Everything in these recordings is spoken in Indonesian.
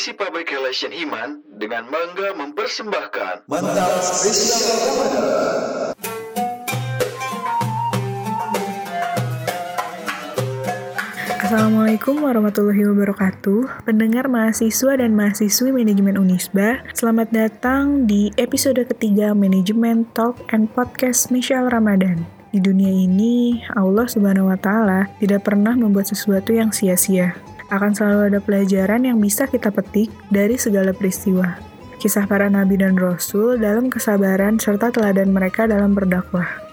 Divisi Public Relation Himan dengan bangga mempersembahkan. Mantap spesial Ramadan. Assalamualaikum warahmatullahi wabarakatuh. Pendengar mahasiswa dan mahasiswi manajemen Unisba Selamat datang di episode ketiga Manajemen Talk and Podcast Michelle Ramadan. Di dunia ini, Allah subhanahu wa ta'ala tidak pernah membuat sesuatu yang sia-sia Akan selalu ada pelajaran yang bisa kita petik dari segala peristiwa Kisah para nabi dan rasul dalam kesabaran serta teladan mereka dalam berdakwah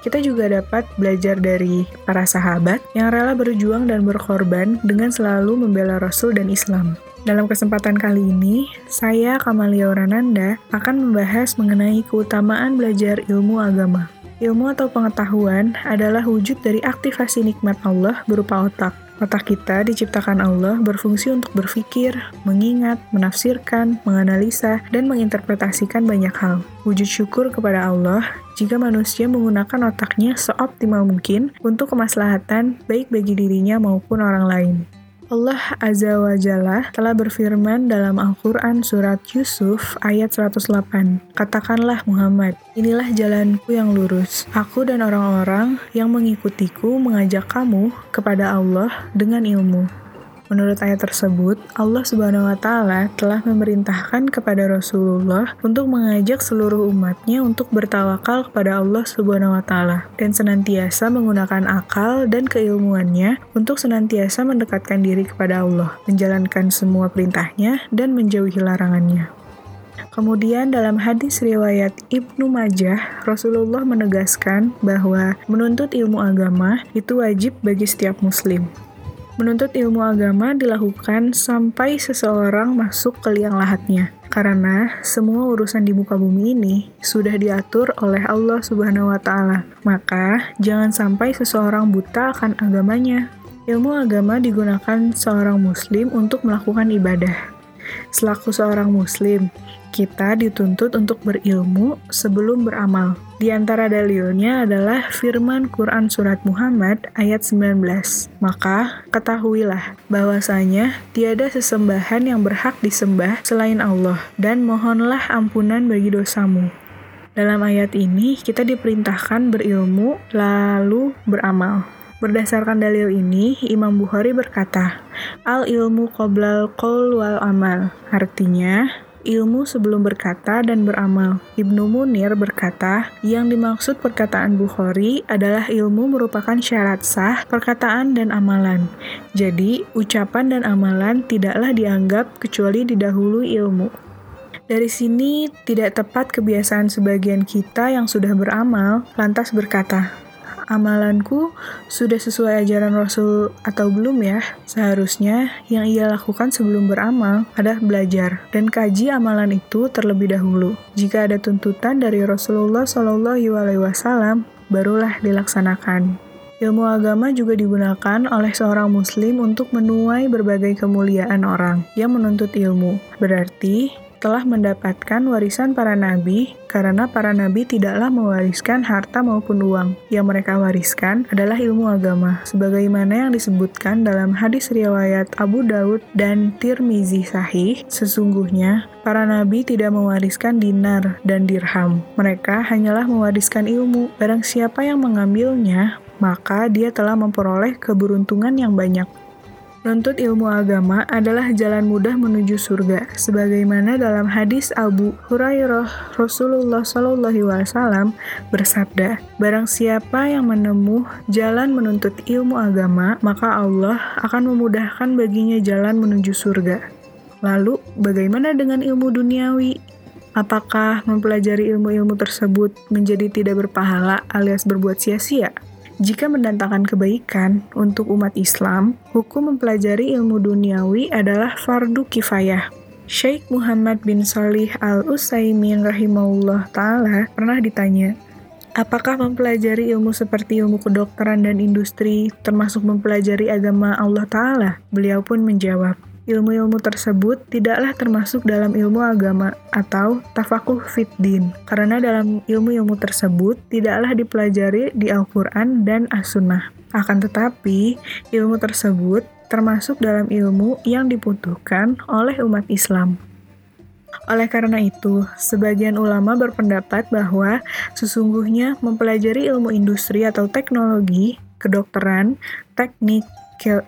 kita juga dapat belajar dari para sahabat yang rela berjuang dan berkorban dengan selalu membela Rasul dan Islam. Dalam kesempatan kali ini, saya Kamalia Orananda akan membahas mengenai keutamaan belajar ilmu agama. Ilmu atau pengetahuan adalah wujud dari aktivasi nikmat Allah berupa otak. Otak kita diciptakan Allah berfungsi untuk berpikir, mengingat, menafsirkan, menganalisa, dan menginterpretasikan banyak hal. Wujud syukur kepada Allah jika manusia menggunakan otaknya seoptimal mungkin untuk kemaslahatan baik bagi dirinya maupun orang lain. Allah Azza wa Jalla telah berfirman dalam Al-Quran Surat Yusuf ayat 108. Katakanlah Muhammad, inilah jalanku yang lurus. Aku dan orang-orang yang mengikutiku mengajak kamu kepada Allah dengan ilmu. Menurut ayat tersebut, Allah Subhanahu wa taala telah memerintahkan kepada Rasulullah untuk mengajak seluruh umatnya untuk bertawakal kepada Allah Subhanahu wa taala dan senantiasa menggunakan akal dan keilmuannya untuk senantiasa mendekatkan diri kepada Allah, menjalankan semua perintahnya dan menjauhi larangannya. Kemudian dalam hadis riwayat Ibnu Majah, Rasulullah menegaskan bahwa menuntut ilmu agama itu wajib bagi setiap muslim. Menuntut ilmu agama dilakukan sampai seseorang masuk ke liang lahatnya. Karena semua urusan di muka bumi ini sudah diatur oleh Allah Subhanahu wa taala. Maka jangan sampai seseorang buta akan agamanya. Ilmu agama digunakan seorang muslim untuk melakukan ibadah. Selaku seorang muslim, kita dituntut untuk berilmu sebelum beramal. Di antara dalilnya adalah firman Quran Surat Muhammad ayat 19. Maka ketahuilah bahwasanya tiada sesembahan yang berhak disembah selain Allah dan mohonlah ampunan bagi dosamu. Dalam ayat ini kita diperintahkan berilmu lalu beramal. Berdasarkan dalil ini, Imam Bukhari berkata, Al ilmu qoblal qaul wal amal. Artinya, ilmu sebelum berkata dan beramal. Ibnu Munir berkata, yang dimaksud perkataan Bukhari adalah ilmu merupakan syarat sah perkataan dan amalan. Jadi, ucapan dan amalan tidaklah dianggap kecuali didahului ilmu. Dari sini, tidak tepat kebiasaan sebagian kita yang sudah beramal, lantas berkata, amalanku sudah sesuai ajaran Rasul atau belum ya? Seharusnya yang ia lakukan sebelum beramal adalah belajar dan kaji amalan itu terlebih dahulu. Jika ada tuntutan dari Rasulullah Shallallahu Alaihi Wasallam, barulah dilaksanakan. Ilmu agama juga digunakan oleh seorang muslim untuk menuai berbagai kemuliaan orang yang menuntut ilmu. Berarti, telah mendapatkan warisan para nabi karena para nabi tidaklah mewariskan harta maupun uang. Yang mereka wariskan adalah ilmu agama, sebagaimana yang disebutkan dalam hadis riwayat Abu Daud dan Tirmizi Sahih. Sesungguhnya, para nabi tidak mewariskan dinar dan dirham. Mereka hanyalah mewariskan ilmu. Barang siapa yang mengambilnya, maka dia telah memperoleh keberuntungan yang banyak. Menuntut ilmu agama adalah jalan mudah menuju surga, sebagaimana dalam hadis Abu Hurairah Rasulullah Wasallam bersabda, "Barang siapa yang menempuh jalan menuntut ilmu agama, maka Allah akan memudahkan baginya jalan menuju surga." Lalu, bagaimana dengan ilmu duniawi? Apakah mempelajari ilmu-ilmu tersebut menjadi tidak berpahala alias berbuat sia-sia? Jika mendatangkan kebaikan untuk umat Islam, hukum mempelajari ilmu duniawi adalah fardu kifayah. Syekh Muhammad bin Salih Al-Utsaimin rahimahullah taala pernah ditanya, Apakah mempelajari ilmu seperti ilmu kedokteran dan industri termasuk mempelajari agama Allah Ta'ala? Beliau pun menjawab, ilmu-ilmu tersebut tidaklah termasuk dalam ilmu agama atau tafakuh fiddin, karena dalam ilmu-ilmu tersebut tidaklah dipelajari di Al-Quran dan As-Sunnah. Akan tetapi, ilmu tersebut termasuk dalam ilmu yang dibutuhkan oleh umat Islam. Oleh karena itu, sebagian ulama berpendapat bahwa sesungguhnya mempelajari ilmu industri atau teknologi, kedokteran, teknik,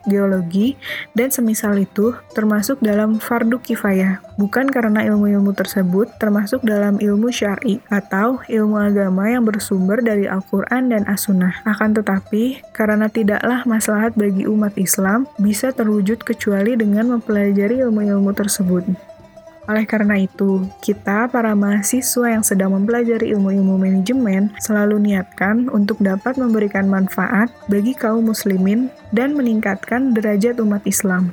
geologi, dan semisal itu termasuk dalam fardu kifayah, bukan karena ilmu-ilmu tersebut termasuk dalam ilmu syari atau ilmu agama yang bersumber dari Al-Quran dan As-Sunnah. Akan tetapi, karena tidaklah maslahat bagi umat Islam bisa terwujud kecuali dengan mempelajari ilmu-ilmu tersebut. Oleh karena itu, kita para mahasiswa yang sedang mempelajari ilmu-ilmu manajemen selalu niatkan untuk dapat memberikan manfaat bagi kaum muslimin dan meningkatkan derajat umat Islam.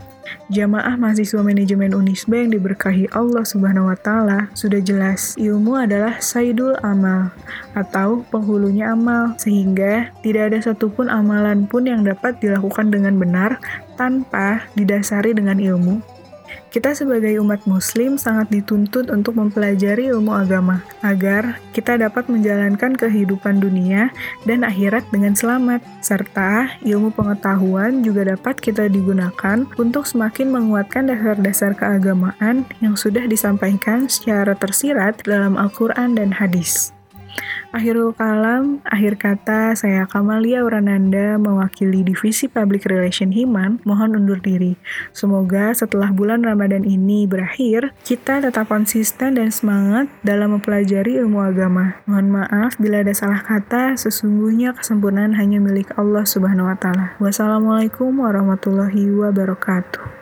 Jamaah mahasiswa manajemen Unisba yang diberkahi Allah Subhanahu wa taala sudah jelas ilmu adalah saidul amal atau penghulunya amal sehingga tidak ada satupun amalan pun yang dapat dilakukan dengan benar tanpa didasari dengan ilmu kita sebagai umat muslim sangat dituntut untuk mempelajari ilmu agama, agar kita dapat menjalankan kehidupan dunia dan akhirat dengan selamat, serta ilmu pengetahuan juga dapat kita digunakan untuk semakin menguatkan dasar-dasar keagamaan yang sudah disampaikan secara tersirat dalam Al-Quran dan hadis. Akhirul kalam, akhir kata, saya Kamalia Urananda mewakili Divisi Public Relation Himan, mohon undur diri. Semoga setelah bulan Ramadan ini berakhir, kita tetap konsisten dan semangat dalam mempelajari ilmu agama. Mohon maaf bila ada salah kata, sesungguhnya kesempurnaan hanya milik Allah Subhanahu wa taala. Wassalamualaikum warahmatullahi wabarakatuh.